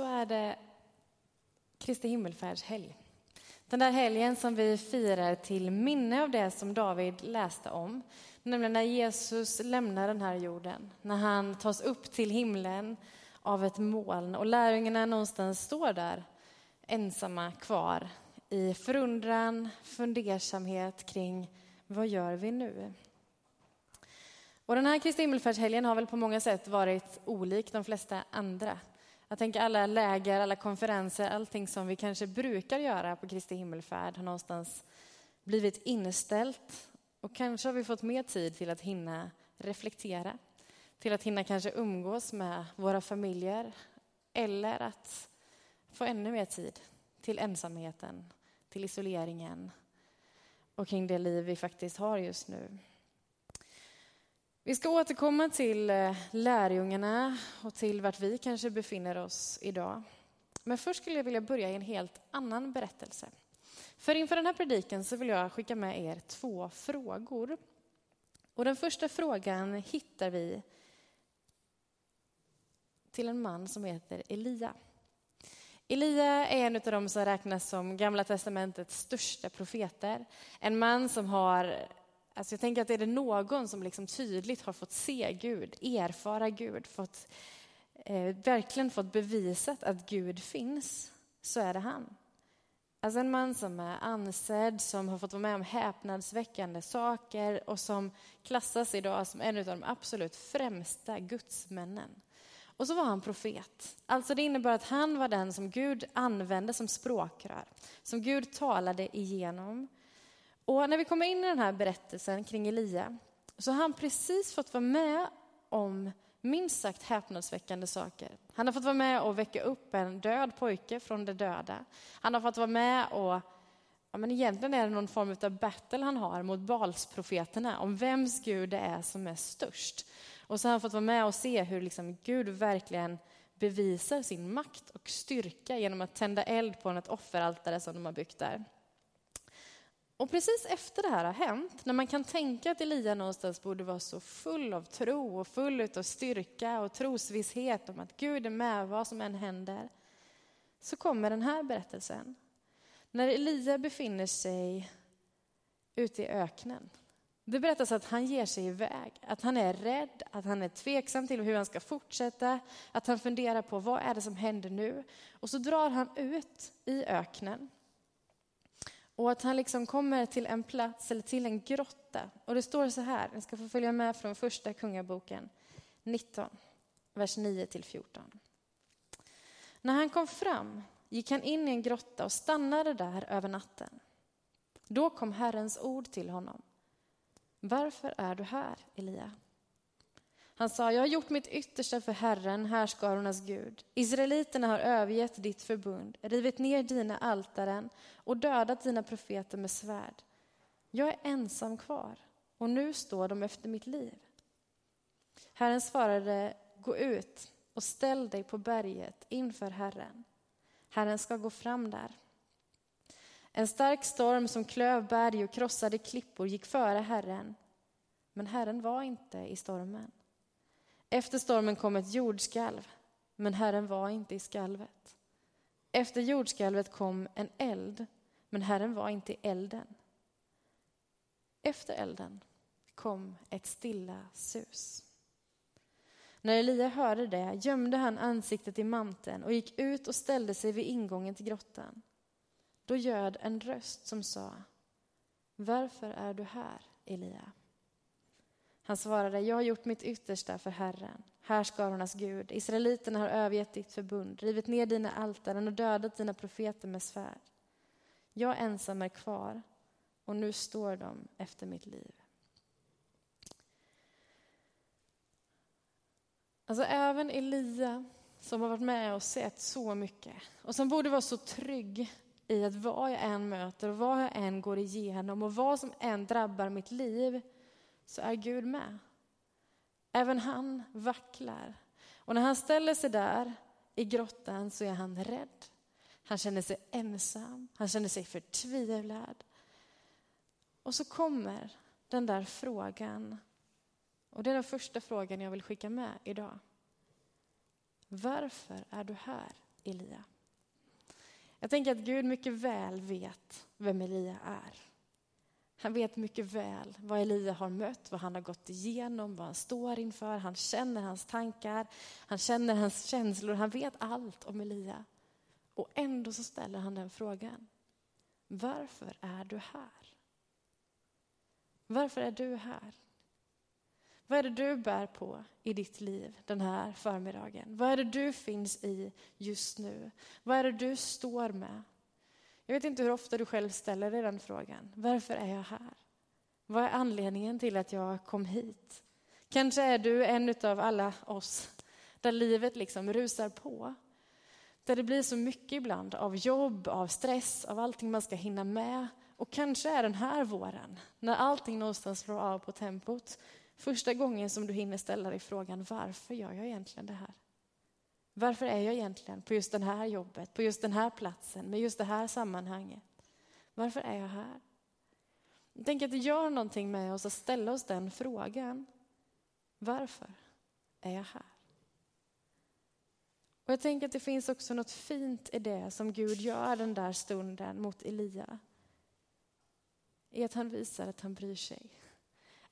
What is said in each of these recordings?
så är det Kristi himmelfärdshelg. Den där helgen som vi firar till minne av det som David läste om. Nämligen när Jesus lämnar den här jorden, när han tas upp till himlen av ett moln och lärjungarna någonstans står där ensamma kvar i förundran, fundersamhet kring vad gör vi nu? Och den här Kristi himmelfärdshelgen har väl på många sätt varit olik de flesta andra. Jag tänker alla läger, alla konferenser, allting som vi kanske brukar göra på Kristi himmelfärd har någonstans blivit inställt. Och kanske har vi fått mer tid till att hinna reflektera, till att hinna kanske umgås med våra familjer eller att få ännu mer tid till ensamheten, till isoleringen och kring det liv vi faktiskt har just nu. Vi ska återkomma till eh, lärjungarna och till vart vi kanske befinner oss idag. Men först skulle jag vilja börja i en helt annan berättelse. För inför den här prediken så vill jag skicka med er två frågor. Och den första frågan hittar vi till en man som heter Elia. Elia är en av de som räknas som Gamla testamentets största profeter. En man som har Alltså jag tänker att är det någon som liksom tydligt har fått se Gud, erfara Gud, fått, eh, verkligen fått bevisat att Gud finns, så är det han. Alltså en man som är ansedd, som har fått vara med om häpnadsväckande saker och som klassas idag som en av de absolut främsta gudsmännen. Och så var han profet. Alltså det innebär att han var den som Gud använde som språkrör, som Gud talade igenom. Och när vi kommer in i den här berättelsen kring Elia så har han precis fått vara med om minst sagt häpnadsväckande saker. Han har fått vara med och väcka upp en död pojke från de döda. Han har fått vara med och, ja men egentligen är det någon form av battle han har mot Balsprofeterna om vems Gud det är som är störst. Och så har han fått vara med och se hur liksom Gud verkligen bevisar sin makt och styrka genom att tända eld på ett offeraltare som de har byggt där. Och precis efter det här har hänt, när man kan tänka att Elia någonstans borde vara så full av tro och full av styrka och trosvisshet om att Gud är med vad som än händer, så kommer den här berättelsen. När Elia befinner sig ute i öknen. Det berättas att han ger sig iväg, att han är rädd, att han är tveksam till hur han ska fortsätta, att han funderar på vad är det som händer nu? Och så drar han ut i öknen och att han liksom kommer till en plats eller till en grotta. Och det står så här, ni ska få följa med från första kungaboken 19, vers 9 till 14. När han kom fram gick han in i en grotta och stannade där över natten. Då kom Herrens ord till honom. Varför är du här, Elia? Han sa, jag har gjort mitt yttersta för Herren, härskarornas Gud. Israeliterna har övergett ditt förbund, rivit ner dina altaren och dödat dina profeter med svärd. Jag är ensam kvar och nu står de efter mitt liv. Herren svarade, gå ut och ställ dig på berget inför Herren. Herren ska gå fram där. En stark storm som klöv berg och krossade klippor gick före Herren, men Herren var inte i stormen. Efter stormen kom ett jordskalv, men Herren var inte i skalvet. Efter jordskalvet kom en eld, men Herren var inte i elden. Efter elden kom ett stilla sus. När Elia hörde det gömde han ansiktet i manteln och gick ut och ställde sig vid ingången till grottan. Då ljöd en röst som sa Varför är du här, Elia? Han svarade, jag har gjort mitt yttersta för Herren, härskarornas Gud. Israeliterna har övergett ditt förbund, rivit ner dina altaren och dödat dina profeter med svärd. Jag ensam är kvar och nu står de efter mitt liv. Alltså även Elia, som har varit med och sett så mycket och som borde vara så trygg i att vad jag än möter och vad jag än går igenom och vad som än drabbar mitt liv så är Gud med. Även han vacklar. Och när han ställer sig där i grottan så är han rädd. Han känner sig ensam, han känner sig förtvivlad. Och så kommer den där frågan. Och det är den första frågan jag vill skicka med idag. Varför är du här, Elia. Jag tänker att Gud mycket väl vet vem Elia är. Han vet mycket väl vad Elia har mött, vad han har gått igenom, vad han står inför. Han känner hans tankar, han känner hans känslor, han vet allt om Elia. Och ändå så ställer han den frågan. Varför är du här? Varför är du här? Vad är det du bär på i ditt liv den här förmiddagen? Vad är det du finns i just nu? Vad är det du står med? Jag vet inte hur ofta du själv ställer dig den frågan. Varför är jag här? Vad är anledningen till att jag kom hit? Kanske är du en av alla oss där livet liksom rusar på. Där det blir så mycket ibland av jobb, av stress, av allting man ska hinna med. Och kanske är den här våren, när allting någonstans slår av på tempot, första gången som du hinner ställa dig frågan varför gör jag egentligen det här? Varför är jag egentligen på just det här jobbet, på just den här platsen, med just det här sammanhanget? Varför är jag här? Tänk att det gör någonting med oss att ställa oss den frågan. Varför är jag här? Och jag tänker att det finns också något fint i det som Gud gör den där stunden mot Elia. I att han visar att han bryr sig.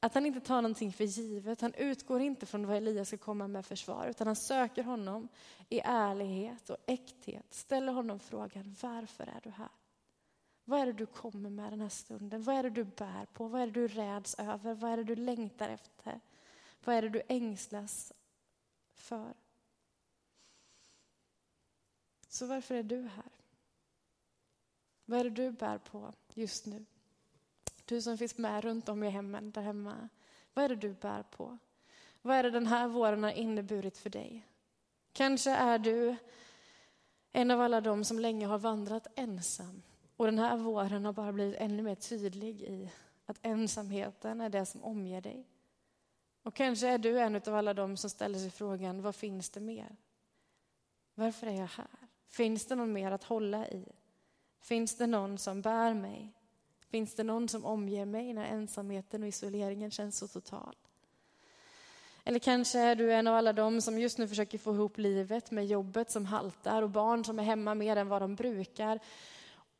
Att han inte tar någonting för givet. Han utgår inte från vad Elias ska komma med försvar, utan han söker honom i ärlighet och äkthet. Ställer honom frågan, varför är du här? Vad är det du kommer med den här stunden? Vad är det du bär på? Vad är det du räds över? Vad är det du längtar efter? Vad är det du ängslas för? Så varför är du här? Vad är det du bär på just nu? Du som finns med runt om i hemmen där hemma. Vad är det du bär på? Vad är det den här våren har inneburit för dig? Kanske är du en av alla de som länge har vandrat ensam. Och den här våren har bara blivit ännu mer tydlig i att ensamheten är det som omger dig. Och kanske är du en av alla de som ställer sig frågan, vad finns det mer? Varför är jag här? Finns det någon mer att hålla i? Finns det någon som bär mig? Finns det någon som omger mig när ensamheten och isoleringen känns så total? Eller kanske är du en av alla dem som just nu försöker få ihop livet med jobbet som haltar och barn som är hemma mer än vad de brukar.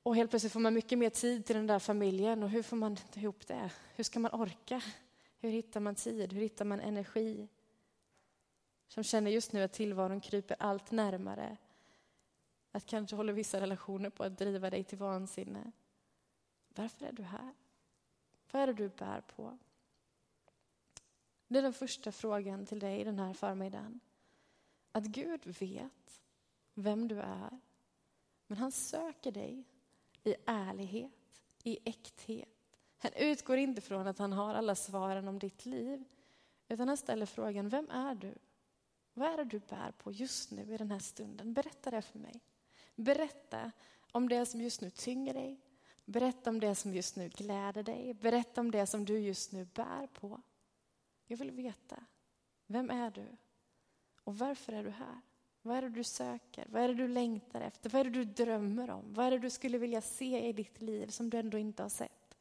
Och helt plötsligt får man mycket mer tid till den där familjen och hur får man ihop det? Hur ska man orka? Hur hittar man tid? Hur hittar man energi? Som känner just nu att tillvaron kryper allt närmare. Att kanske håller vissa relationer på att driva dig till vansinne. Varför är du här? Vad är det du bär på? Det är den första frågan till dig den här förmiddagen. Att Gud vet vem du är, men han söker dig i ärlighet, i äkthet. Han utgår inte från att han har alla svaren om ditt liv, utan han ställer frågan, vem är du? Vad är det du bär på just nu i den här stunden? Berätta det för mig. Berätta om det som just nu tynger dig, Berätta om det som just nu gläder dig. Berätta om det som du just nu bär på. Jag vill veta. Vem är du? Och varför är du här? Vad är det du söker? Vad är det du längtar efter? Vad är det du drömmer om? Vad är det du skulle vilja se i ditt liv som du ändå inte har sett?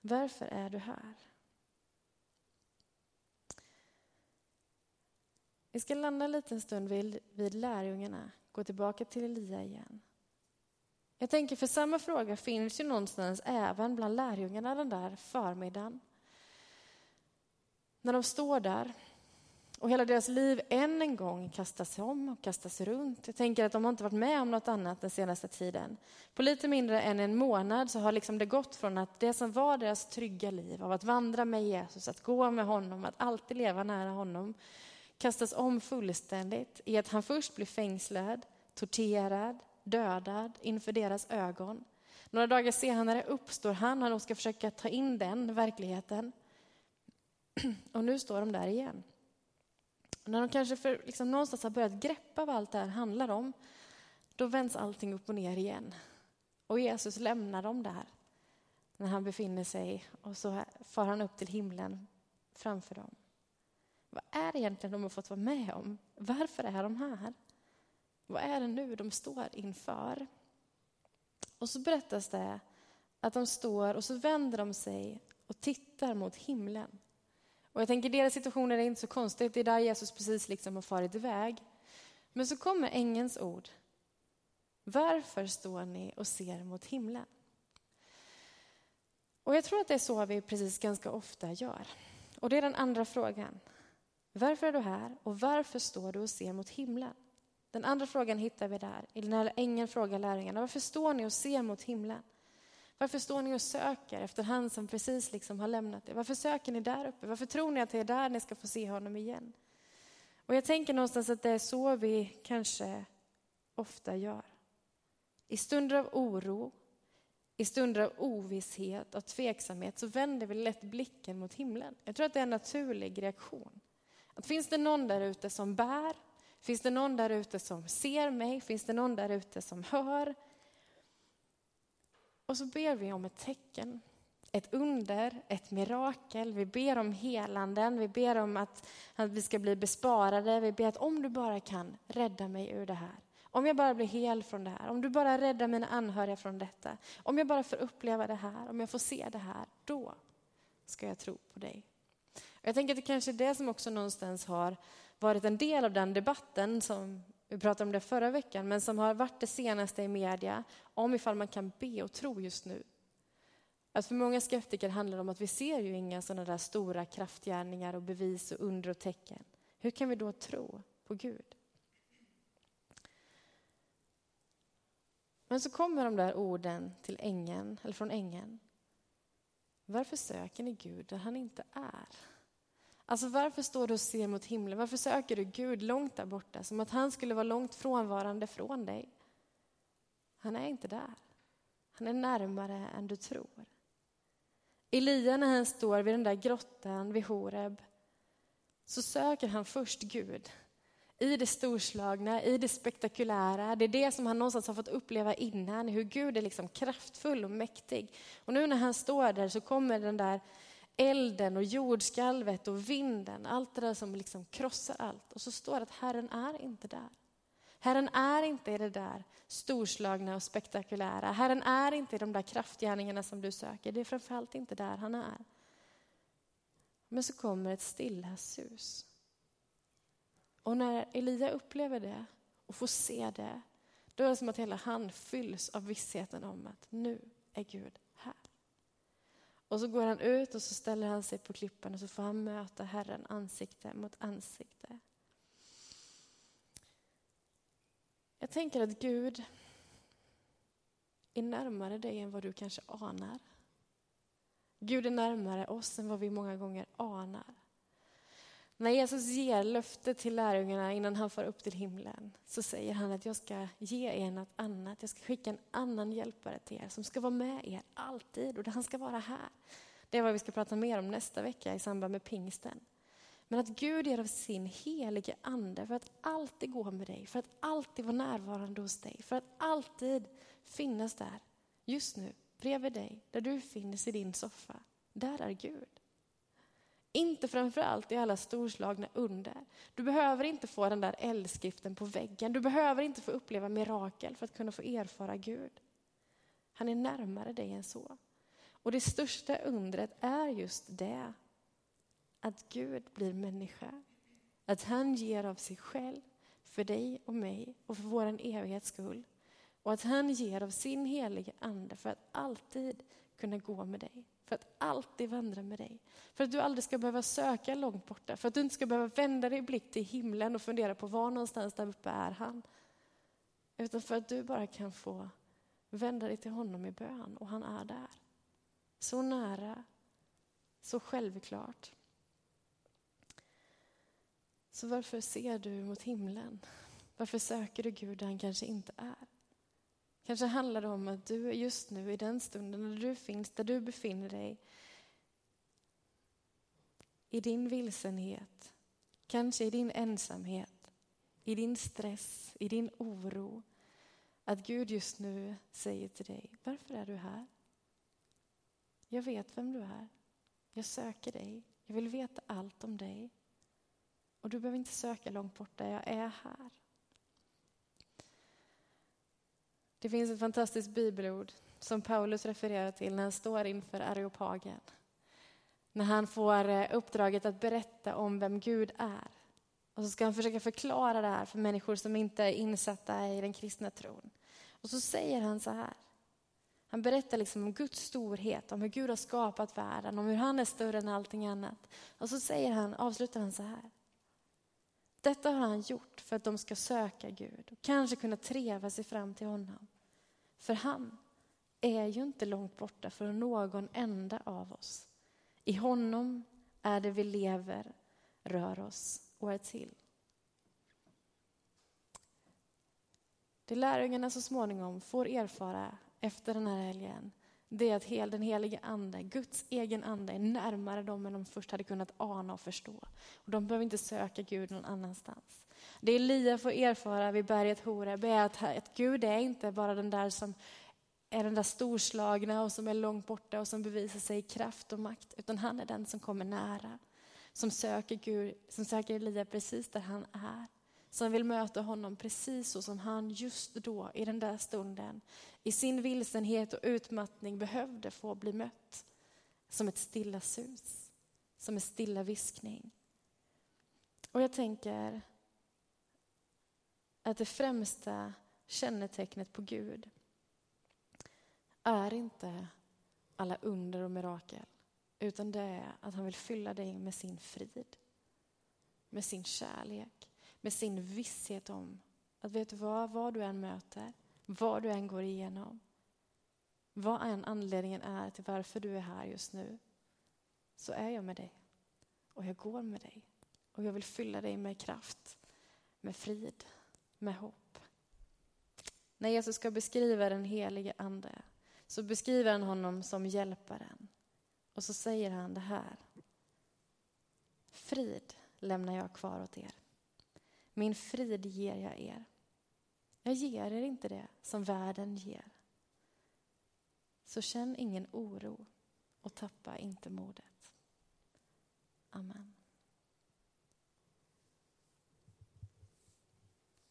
Varför är du här? Vi ska landa en liten stund vid, vid lärjungarna, gå tillbaka till Elia igen. Jag tänker för samma fråga finns ju någonstans även bland lärjungarna den där förmiddagen. När de står där och hela deras liv än en gång kastas om och kastas runt. Jag tänker att de har inte varit med om något annat den senaste tiden. På lite mindre än en månad så har liksom det gått från att det som var deras trygga liv av att vandra med Jesus, att gå med honom, att alltid leva nära honom kastas om fullständigt i att han först blir fängslad, torterad, dödad inför deras ögon. Några dagar senare uppstår han och de ska försöka ta in den verkligheten. Och nu står de där igen. Och när de kanske för, liksom, någonstans har börjat greppa vad allt det här handlar om, då vänds allting upp och ner igen. Och Jesus lämnar dem där när han befinner sig och så far han upp till himlen framför dem. Vad är det egentligen de har fått vara med om? Varför är de här? Vad är det nu de står inför? Och så berättas det att de står och så vänder de sig och tittar mot himlen. Och jag tänker deras situation är inte så konstigt, det är där Jesus precis liksom har farit iväg. Men så kommer ängens ord. Varför står ni och ser mot himlen? Och jag tror att det är så vi precis ganska ofta gör. Och det är den andra frågan. Varför är du här och varför står du och ser mot himlen? Den andra frågan hittar vi där, när ängeln frågar lärjungarna. Varför står ni och ser mot himlen? Varför står ni och söker efter han som precis liksom har lämnat er? Varför söker ni där uppe? Varför tror ni att det är där ni ska få se honom igen? Och jag tänker någonstans att det är så vi kanske ofta gör. I stunder av oro, i stunder av ovisshet och tveksamhet så vänder vi lätt blicken mot himlen. Jag tror att det är en naturlig reaktion. Att finns det någon där ute som bär? Finns det någon där ute som ser mig? Finns det någon där ute som hör? Och så ber vi om ett tecken, ett under, ett mirakel. Vi ber om helanden, vi ber om att, att vi ska bli besparade. Vi ber att om du bara kan rädda mig ur det här. Om jag bara blir hel från det här, om du bara räddar mina anhöriga från detta. Om jag bara får uppleva det här, om jag får se det här, då ska jag tro på dig. Jag tänker att det kanske är det som också någonstans har varit en del av den debatten som vi pratade om det förra veckan, men som har varit det senaste i media om ifall man kan be och tro just nu. Att för många skeptiker handlar det om att vi ser ju inga sådana där stora kraftgärningar och bevis och under och tecken. Hur kan vi då tro på Gud? Men så kommer de där orden till ängeln, eller från ängeln. Varför söker ni Gud där han inte är? Alltså varför står du och ser mot himlen? Varför söker du Gud långt där borta? Som att han skulle vara långt frånvarande från dig. Han är inte där. Han är närmare än du tror. Elia när han står vid den där grottan vid Horeb så söker han först Gud i det storslagna, i det spektakulära. Det är det som han någonstans har fått uppleva innan, hur Gud är liksom kraftfull och mäktig. Och nu när han står där så kommer den där elden och jordskalvet och vinden, allt det där som liksom krossar allt. Och så står det att Herren är inte där. Herren är inte i det där storslagna och spektakulära. Herren är inte i de där kraftgärningarna som du söker. Det är framförallt inte där han är. Men så kommer ett stilla sus. Och när Elia upplever det och får se det, då är det som att hela han fylls av vissheten om att nu är Gud. Och så går han ut och så ställer han sig på klippan och så får han möta Herren ansikte mot ansikte. Jag tänker att Gud är närmare dig än vad du kanske anar. Gud är närmare oss än vad vi många gånger anar. När Jesus ger löfte till lärjungarna innan han far upp till himlen så säger han att jag ska ge er något annat. Jag ska skicka en annan hjälpare till er som ska vara med er alltid och han ska vara här. Det är vad vi ska prata mer om nästa vecka i samband med pingsten. Men att Gud ger av sin helige ande för att alltid gå med dig, för att alltid vara närvarande hos dig, för att alltid finnas där, just nu, bredvid dig, där du finns i din soffa. Där är Gud. Inte framför allt i alla storslagna under. Du behöver inte få den där eldskriften på väggen. Du behöver inte få uppleva mirakel för att kunna få erfara Gud. Han är närmare dig än så. Och det största undret är just det. Att Gud blir människa. Att han ger av sig själv för dig och mig och för vår evighets skull. Och att han ger av sin helige ande för att alltid kunna gå med dig för att alltid vandra med dig. För att du aldrig ska behöva söka långt borta, för att du inte ska behöva vända dig blick till himlen och fundera på var någonstans där uppe är han. Utan för att du bara kan få vända dig till honom i bön och han är där. Så nära, så självklart. Så varför ser du mot himlen? Varför söker du Gud där han kanske inte är? Kanske handlar det om att du just nu i den stunden när du finns, där du befinner dig, i din vilsenhet, kanske i din ensamhet, i din stress, i din oro, att Gud just nu säger till dig, varför är du här? Jag vet vem du är. Jag söker dig. Jag vill veta allt om dig. Och du behöver inte söka långt borta, jag är här. Det finns ett fantastiskt bibelord som Paulus refererar till när han står inför Areopagen. När han får eh, uppdraget att berätta om vem Gud är. Och så ska han försöka förklara det här för människor som inte är insatta i den kristna tron. Och så säger han så här. Han berättar liksom om Guds storhet, om hur Gud har skapat världen, om hur han är större än allting annat. Och så säger han, avslutar han så här. Detta har han gjort för att de ska söka Gud och kanske kunna treva sig fram till honom. För han är ju inte långt borta från någon enda av oss. I honom är det vi lever, rör oss och är till. Det lärjungarna så småningom får erfara efter den här helgen, det är att hel, den helige Ande, Guds egen ande, är närmare dem än de först hade kunnat ana och förstå. Och de behöver inte söka Gud någon annanstans. Det Elia får erfara vid berget Horeb är att, att Gud är inte bara den där som är den där storslagna och som är långt borta och som bevisar sig i kraft och makt, utan han är den som kommer nära. Som söker Gud, som söker Elia precis där han är som vill möta honom precis så som han just då, i den där stunden, i sin vilsenhet och utmattning behövde få bli mött. Som ett stilla sus, som en stilla viskning. Och jag tänker att det främsta kännetecknet på Gud är inte alla under och mirakel, utan det är att han vill fylla dig med sin frid, med sin kärlek, med sin visshet om att vet du vad, vad du än möter, vad du än går igenom, vad än anledningen är till varför du är här just nu, så är jag med dig. Och jag går med dig. Och jag vill fylla dig med kraft, med frid, med hopp. När Jesus ska beskriva den helige Ande så beskriver han honom som hjälparen. Och så säger han det här. Frid lämnar jag kvar åt er. Min frid ger jag er. Jag ger er inte det som världen ger. Så känn ingen oro och tappa inte modet. Amen.